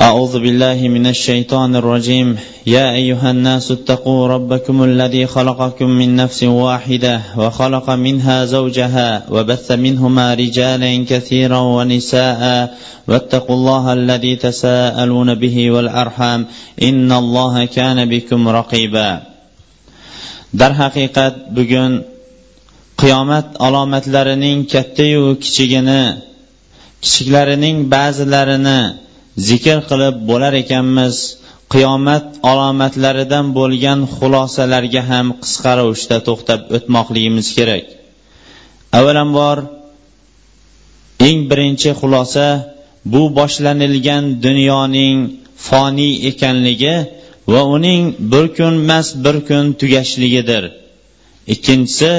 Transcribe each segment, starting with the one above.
أعوذ بالله من الشيطان الرجيم يا أيها الناس اتقوا ربكم الذي خلقكم من نفس واحدة وخلق منها زوجها وبث منهما رجالا كثيرا ونساء واتقوا الله الذي تساءلون به والأرحام إن الله كان بكم رقيبا در haqiqat bugun qiyomat alomatlarining kattayu kichigini kichiklarining ba'zilarini zikr qilib bo'lar ekanmiz. Qiyomat alomatlaridan bo'lgan xulosalarga ham qisqa ravishda to'xtab o'tmoqligimiz kerak. Avvalambor eng birinchi xulosa bu boshlanilgan dunyoning foniy ekanligi va uning bir kunmas bir kun tugashligidir. Ikkinchisi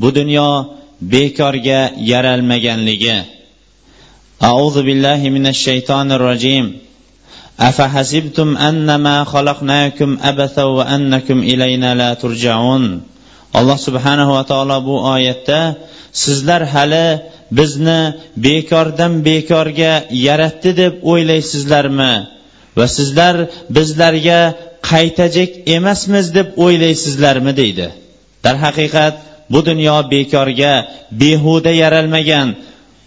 bu dunyo bekorga yaralmaganligi. أعوذ بالله من الشيطان الرجيم أفحسبتم أنما خلقناكم أبثا وأنكم إلينا لا ترجعون alloh subhanahu va taolo bu oyatda sizlar hali bizni bekordan bekorga yaratdi deb o'ylaysizlarmi va sizlar bizlarga qaytajak emasmiz deb o'ylaysizlarmi deydi darhaqiqat bu dunyo bekorga behuda yaralmagan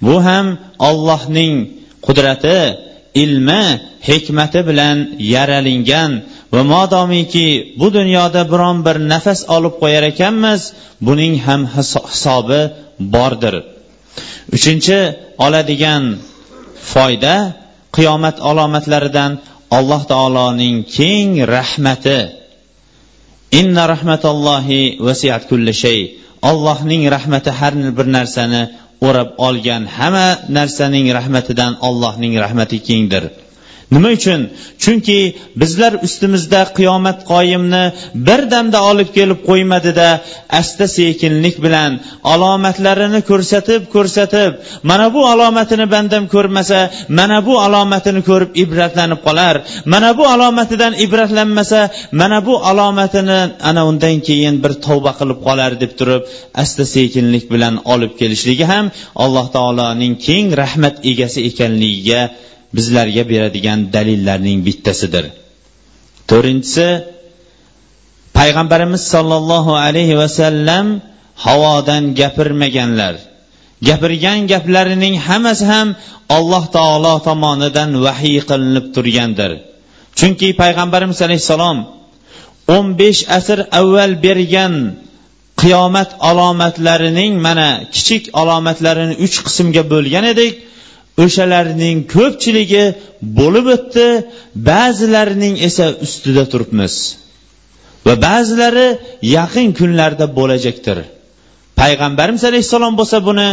bu ham ollohning qudrati ilmi hikmati bilan yaralingan. Va modomiki bu dunyoda biron bir nafas olib qo'yar ekanmiz buning ham hisobi bordir. Uchinchi oladigan foyda qiyomat alomatlaridan alloh taoloning keng rahmati. Inna rahmatallohi vasiat kulli shay. Allohning rahmati har bir narsani o'rab olgan hamma narsaning rahmatidan allohning rahmati kengdir. Nima uchun? Chunki bizlar ustimizda qiyomat qoyimni bir damda olib kelib qo'ymadida asta sekinlik bilan alomatlarini ko'rsatib ko'rsatib mana bu alomatini bandam ko'rmasa mana bu alomatini ko'rib ibratlanib qolar mana bu alomatidan ibratlanmasa mana bu alomatini ana undan keyin bir tavba qilib qolar deb turib asta sekinlik bilan olib kelishligi ham alloh taoloning keng rahmat egasi ekanligiga bizlarga beradigan dalillarning bittasidir. To'rtinchisi payg'ambarimiz sollallohu alayhi vasallam havodan gapirmaganlar. Gapirgan gaplarining hammasi ham alloh taolo tomonidan vahiy qilinib turgandir. Chunki payg'ambarimiz alayhissalom o'n besh asr avval bergan qiyomat alomatlarining mana kichik alomatlarini uch qismga bo'lgan edik. O'shalarning ko'pchiligi bo'lib o'tdi ba'zilarining esa ustida turibmiz. Va ba'zilari yaqin kunlarda bo'lajakdir. Payg'ambarimiz alayhissalom bo'lsa buni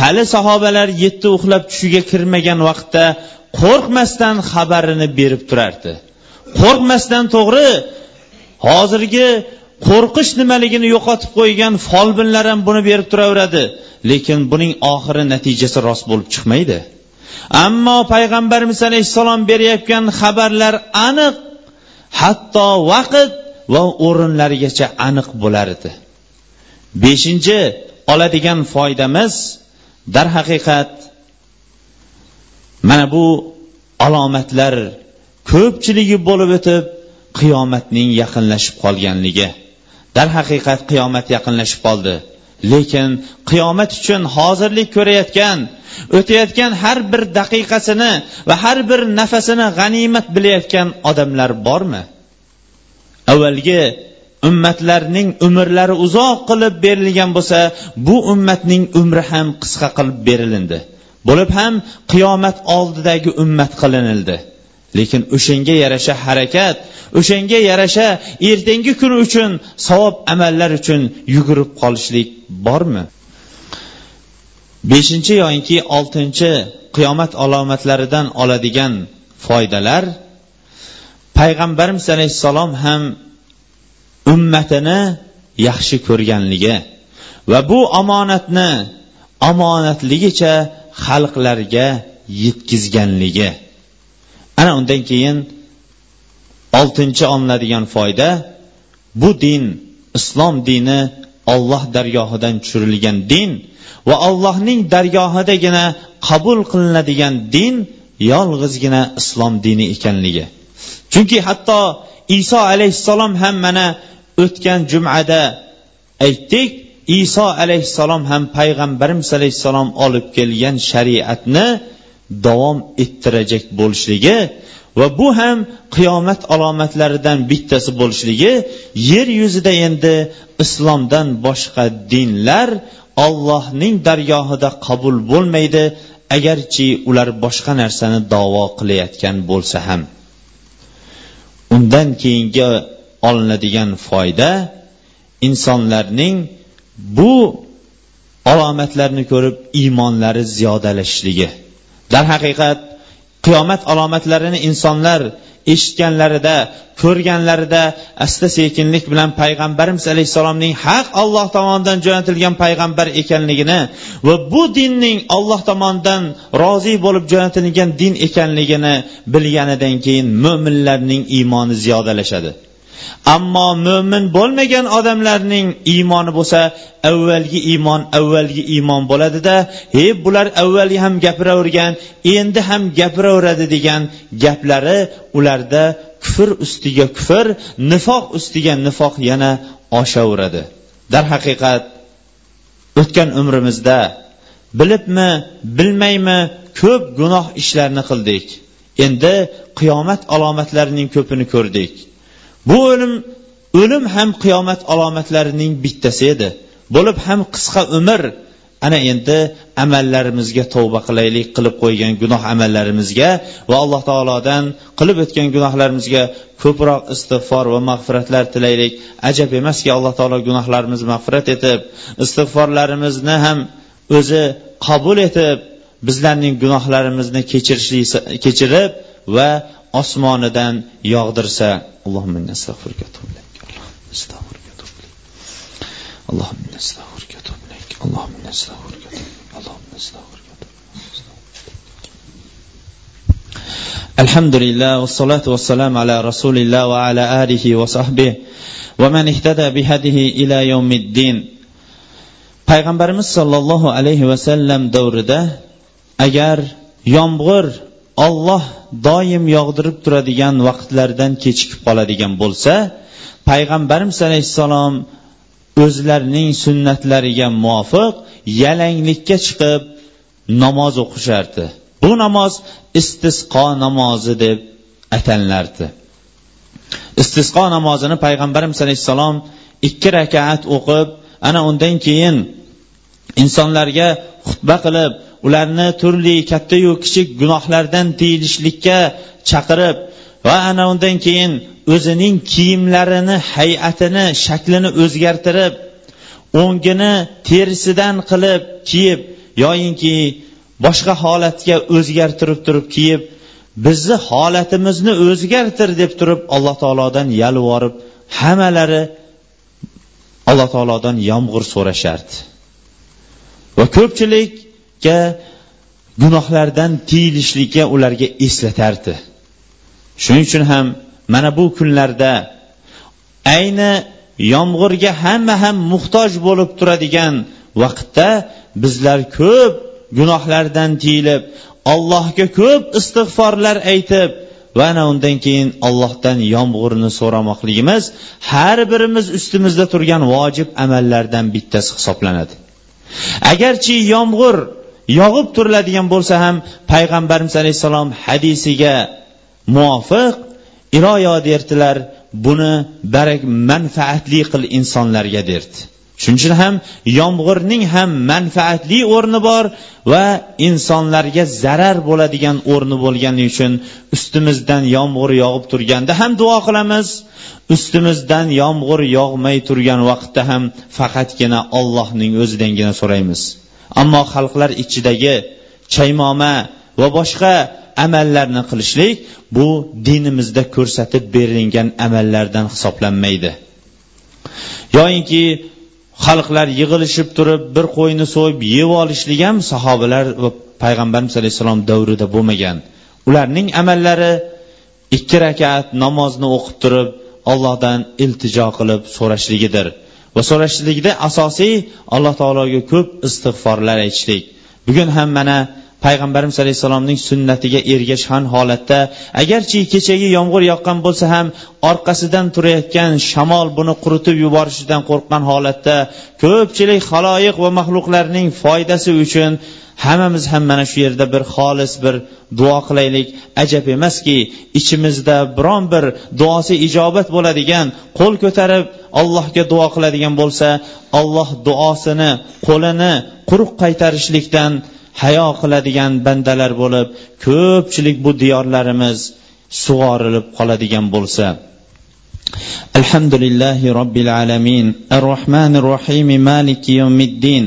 hali sahobalar yetti uxlab tushiga kirmagan vaqtda qo'rqmasdan xabarini berib turardi. Qo'rqmasdan to'g'ri hozirgi qo'rqish nimaligini yo'qotib qo'ygan folbinlar ham buni berib turaveradi. Lekin buning oxiri natijasi rost bo'lib chiqmaydi. Ammo payg'ambarimiz alayhissalom berayotgan xabarlar aniq hatto vaqt va o'rinlarigacha aniq bo'lar edi. Beshinchi oladigan foydamiz darhaqiqat mana bu alomatlar ko'pchiligi bo'lib o'tib qiyomatning yaqinlashib qolganligi. Darhaqiqat qiyomat yaqinlashib qoldi. Lekin qiyomat uchun hozirlik ko'rayotgan o'tayotgan har bir daqiqasini va har bir nafasini g'animat bilayotgan odamlar bormi? Avvalgi ummatlarning umrlari uzoq qilib berilgan bo'lsa bu ummatning umri ham qisqa qilib berilindi. Bo'lib ham qiyomat oldidagi ummat qilinildi. Lekin o'shanga yarasha harakat o'shanga yarasha ertangi kun uchun savob amallar uchun yugurib qolishlik bormi? Beshinchi yoinki oltinchi qiyomat alomatlaridan oladigan foydalar payg'ambarimiz alayhissalom ham ummatini yaxshi ko'rganligi va bu omonatni omonatligicha xalqlarga yetkazganligi ana undan keyin oltinchi olinadigan foyda bu din islom dini olloh dargohidan tushirilgan din va allohning dargohidagina qabul qilinadigan din yolg'izgina islom dini ekanligi. Chunki hatto iso alayhissalom ham mana o'tgan jumada aytdik iso alayhissalom ham payg'ambarimiz alayhissalom olib kelgan shariatni davom ettirajak bo'lishligi va bu ham qiyomat alomatlaridan bittasi bo'lishligi yer yuzida endi islomdan boshqa dinlar ollohning dargohida qabul bo'lmaydi agarchi ular boshqa narsani davo qilayotgan bo'lsa ham. Undan keyingi olinadigan foyda insonlarning bu alomatlarni ko'rib iymonlari ziyodalashishligi darhaqiqat qiyomat alomatlarini insonlar eshitganlarida ko'rganlarida asta sekinlik bilan payg'ambarimiz alayhissalomning haq alloh tomonidan jo'natilgan payg'ambar ekanligini va bu dinning olloh tomonidan rozi bo'lib jo'natilgan din ekanligini bilganidan keyin mo'minlarning iymoni ziyodalashadi. Ammo mo'min bo'lmagan odamlarning iymoni bo'lsa avvalgi iymon avvalgi iymon bo'ladida he bular avvalgi ham gapiravergan endi ham gapiraveradi degan gaplari ularda kufr ustiga kufr nifoq ustiga nifoq yana oshaveradi. Darhaqiqat o'tgan umrimizda bilibmi bilmaymi ko'p gunoh ishlarni qildik. Endi qiyomat alomatlarining ko'pini ko'rdik. Bu o'lim o'lim ham qiyomat alomatlarining bittasi edi. Bo'lib ham qisqa umr ana endi amallarimizga tavba qilaylik qilib qo'ygan gunoh amallarimizga va alloh taolodan qilib o'tgan gunohlarimizga ko'proq istig'for va mag'firatlar tilaylik. Ajab emaski alloh taolo gunohlarimizni mag'firat etib istig'forlarimizni ham o'zi qabul etib bizlarning gunohlarimizni kechirib va osmonidan yog'dirsa نستغفرك ونتوب إليك اللهم إنا نستغفرك ونتوب إليك اللهم إنا نستغفرك اللهم نستغفرك الحمد لله والصلاة والسلام على رسول الله وعلى آله وصحبه ومن اهتدى بهذه إلى يوم الدين payg'ambarimiz sollallohu alayhi vasallam davrida agar yomg'ir olloh doim yog'dirib turadigan vaqtlardan kechikib qoladigan bo'lsa payg'ambarimiz alayhissalom o'zlarining sunnatlariga muvofiq yalanglikka chiqib namoz o'qishardi. Bu namoz istisqo namozi deb atanilardi istisqo namozini payg'ambarimiz alayhissalom ikki rakaat o'qib ana undan keyin insonlarga xutba qilib ularni turli kattayu kichik gunohlardan tiyilishlikka chaqirib va ana undan keyin o'zining kiyimlarini hay'atini shaklini o'zgartirib o'ngini terisidan qilib kiyib yoyinki boshqa holatga o'zgartirib turib kiyib bizni holatimizni o'zgartir deb turib alloh taolodan yalvorib hammalari alloh taolodan yomg'ir so'rashardi. Va ko'pchilik ke, gunohlardan tiyilishlikka ularga eslatardi. Shuning uchun ham mana bu kunlarda ayni yomg'irga hamma ham muhtoj bo'lib turadigan vaqtda bizlar ko'p gunohlardan tiyilib allohga ko'p istig'forlar aytib va ana undan keyin allohdan yomg'irni so'ramoqligimiz har birimiz ustimizda turgan vojib amallardan bittasi hisoblanadi. Agarchi yomg'ir yog'ib turiladigan bo'lsa ham payg'ambarimiz alayhissalom hadisiga muvofiq iroyo derdilar buni barak manfaatli qil insonlarga derdi. Shuning uchun ham yomg'irning ham manfaatli o'rni bor va insonlarga zarar bo'ladigan o'rni bo'lgani uchun ustimizdan yomg'ir yog'ib turganda ham duo qilamiz. Ustimizdan yomg'ir yog'may turgan vaqtda ham faqatgina ollohning o'zidangina so'raymiz. Ammo xalqlar ichidagi chaymoma va boshqa amallarni qilishlik bu dinimizda ko'rsatib berilgan amallardan hisoblanmaydi. Yoyinki xalqlar yig'ilishib turib bir qo'yni so'yib yeb olishlik ham sahobalar va payg'ambarimiz alayhissalom davrida bo'lmagan. Ularning amallari ikki rakat namozni o'qib turib allohdan iltijo qilib so'rashligidir. Va so'rashlikda asosiy alloh taologa ko'p istig'forlar aytishlik. Bugun ham mana payg'ambarimiz alayhissalomning sunnatiga ergashgan holatda agarchi kechagi yomg'ir yoqqan bo'lsa ham orqasidan turayotgan shamol buni quritib yuborishidan qo'rqqan holatda ko'pchilik haloyiq va maxluqlarning foydasi uchun hammamiz ham mana shu yerda bir xolis bir duo qilaylik. Ajab emaski ichimizda biron bir duosi ijobat bo'ladigan qo'l ko'tarib allohga duo qiladigan bo'lsa alloh duosini qo'lini quruq qaytarishlikdan hayo qiladigan bandalar bo'lib ko'pchilik bu diyorlarimiz sug'orilib qoladigan bo'lsa alhamdulillahi robbil alamin ar rohmanir rohim maliki yawmiddin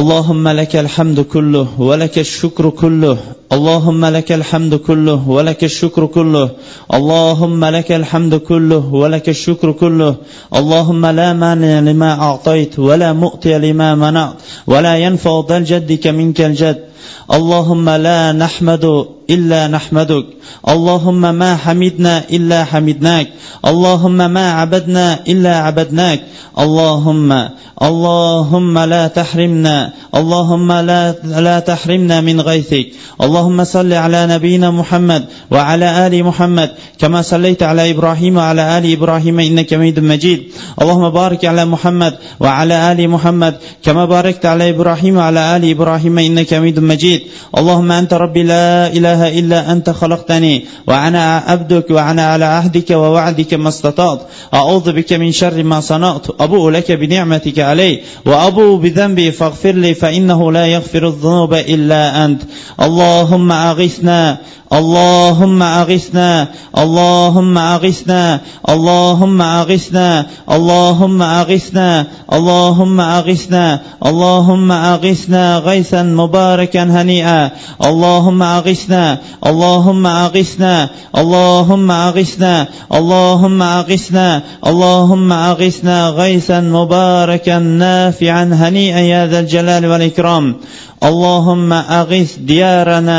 اللهم لك الحمد كله ولك الشكر كله اللهم لك الحمد كله ولك الشكر كله. اللهم لك الحمد كله ولك الشكر كله. اللهم لا مانع لما أعطيت ولا مؤتي لما منعت ولا ينفع ذا الجد منك الجد. اللهم لا نحمد إلا نحمدك. اللهم ما حمدنا إلا حمدناك. اللهم ما عبدنا إلا عبدناك. اللهم اللهم لا تحرمنا. اللهم لا لا تحرمنا من غيثك. اللهم صل على نبينا محمد وعلى آل محمد كما صليت على إبراهيم وعلى آل إبراهيم إنك حميد مجيد. اللهم بارك على محمد وعلى آل محمد كما باركت على إبراهيم وعلى آل إبراهيم إنك حميد مجيد. اللهم أنت ربي لا إله إلا أنت خلقتني وأنا عبدك وأنا على عهدك ووعدك ما استطعت. أعوذ بك من شر ما صنعت أبوء لك بنعمتك علي وأبوء بذنبي فاغفر لي فإنه لا يغفر الذنوب إلا أنت. اللهم أغثنا اللهم أغثنا اللهم أغثنا اللهم أغثنا اللهم أغثنا اللهم أغثنا اللهم أغثنا غيثا مباركا هنيئا اللهم أغثنا اللهم أغثنا اللهم أغثنا اللهم أغثنا اللهم أغثنا غيثا مباركا نافعا هنيئا يا ذا الجلال والإكرام اللهم أغث ديارنا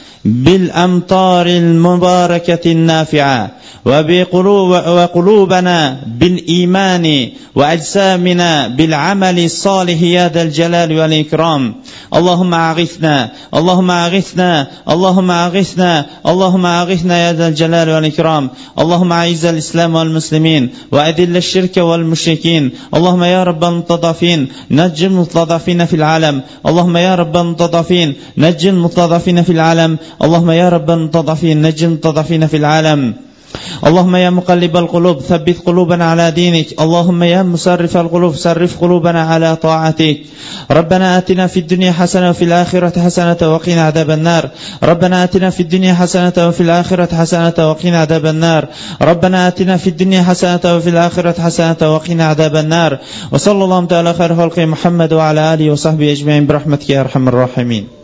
بالأمطار المباركة النافعة وقلوبنا بالإيمان وأجسامنا بالعمل الصالح يا ذا الجلال والإكرام. اللهم أغثنا اللهم أغثنا اللهم أغثنا اللهم أغثنا يا ذا الجلال والإكرام. اللهم أعز الإسلام والمسلمين وأذل الشرك والمشركين. اللهم يا رب المتضعفين نج المستضعفين في العالم. اللهم يا رب المتضعفين نج المستضعفين في العالم. اللهم يا رب المتضعفين نج المتضعفين في العالم. اللهم يا مقلب القلوب ثبت قلوبنا على دينك. اللهم يا مصرف القلوب صرف قلوبنا على طاعتك. ربنا آتنا في الدنيا حسنة وفي الآخرة حسنة وقنا عذاب النار. ربنا آتنا في الدنيا حسنة وفي الآخرة حسنة وقنا عذاب النار. ربنا آتنا في الدنيا حسنة وفي الآخرة حسنة وقنا عذاب النار. وصلى الله تعالى خير خلق محمد وعلى آله وصحبه أجمعين برحمتك يا أرحم الراحمين.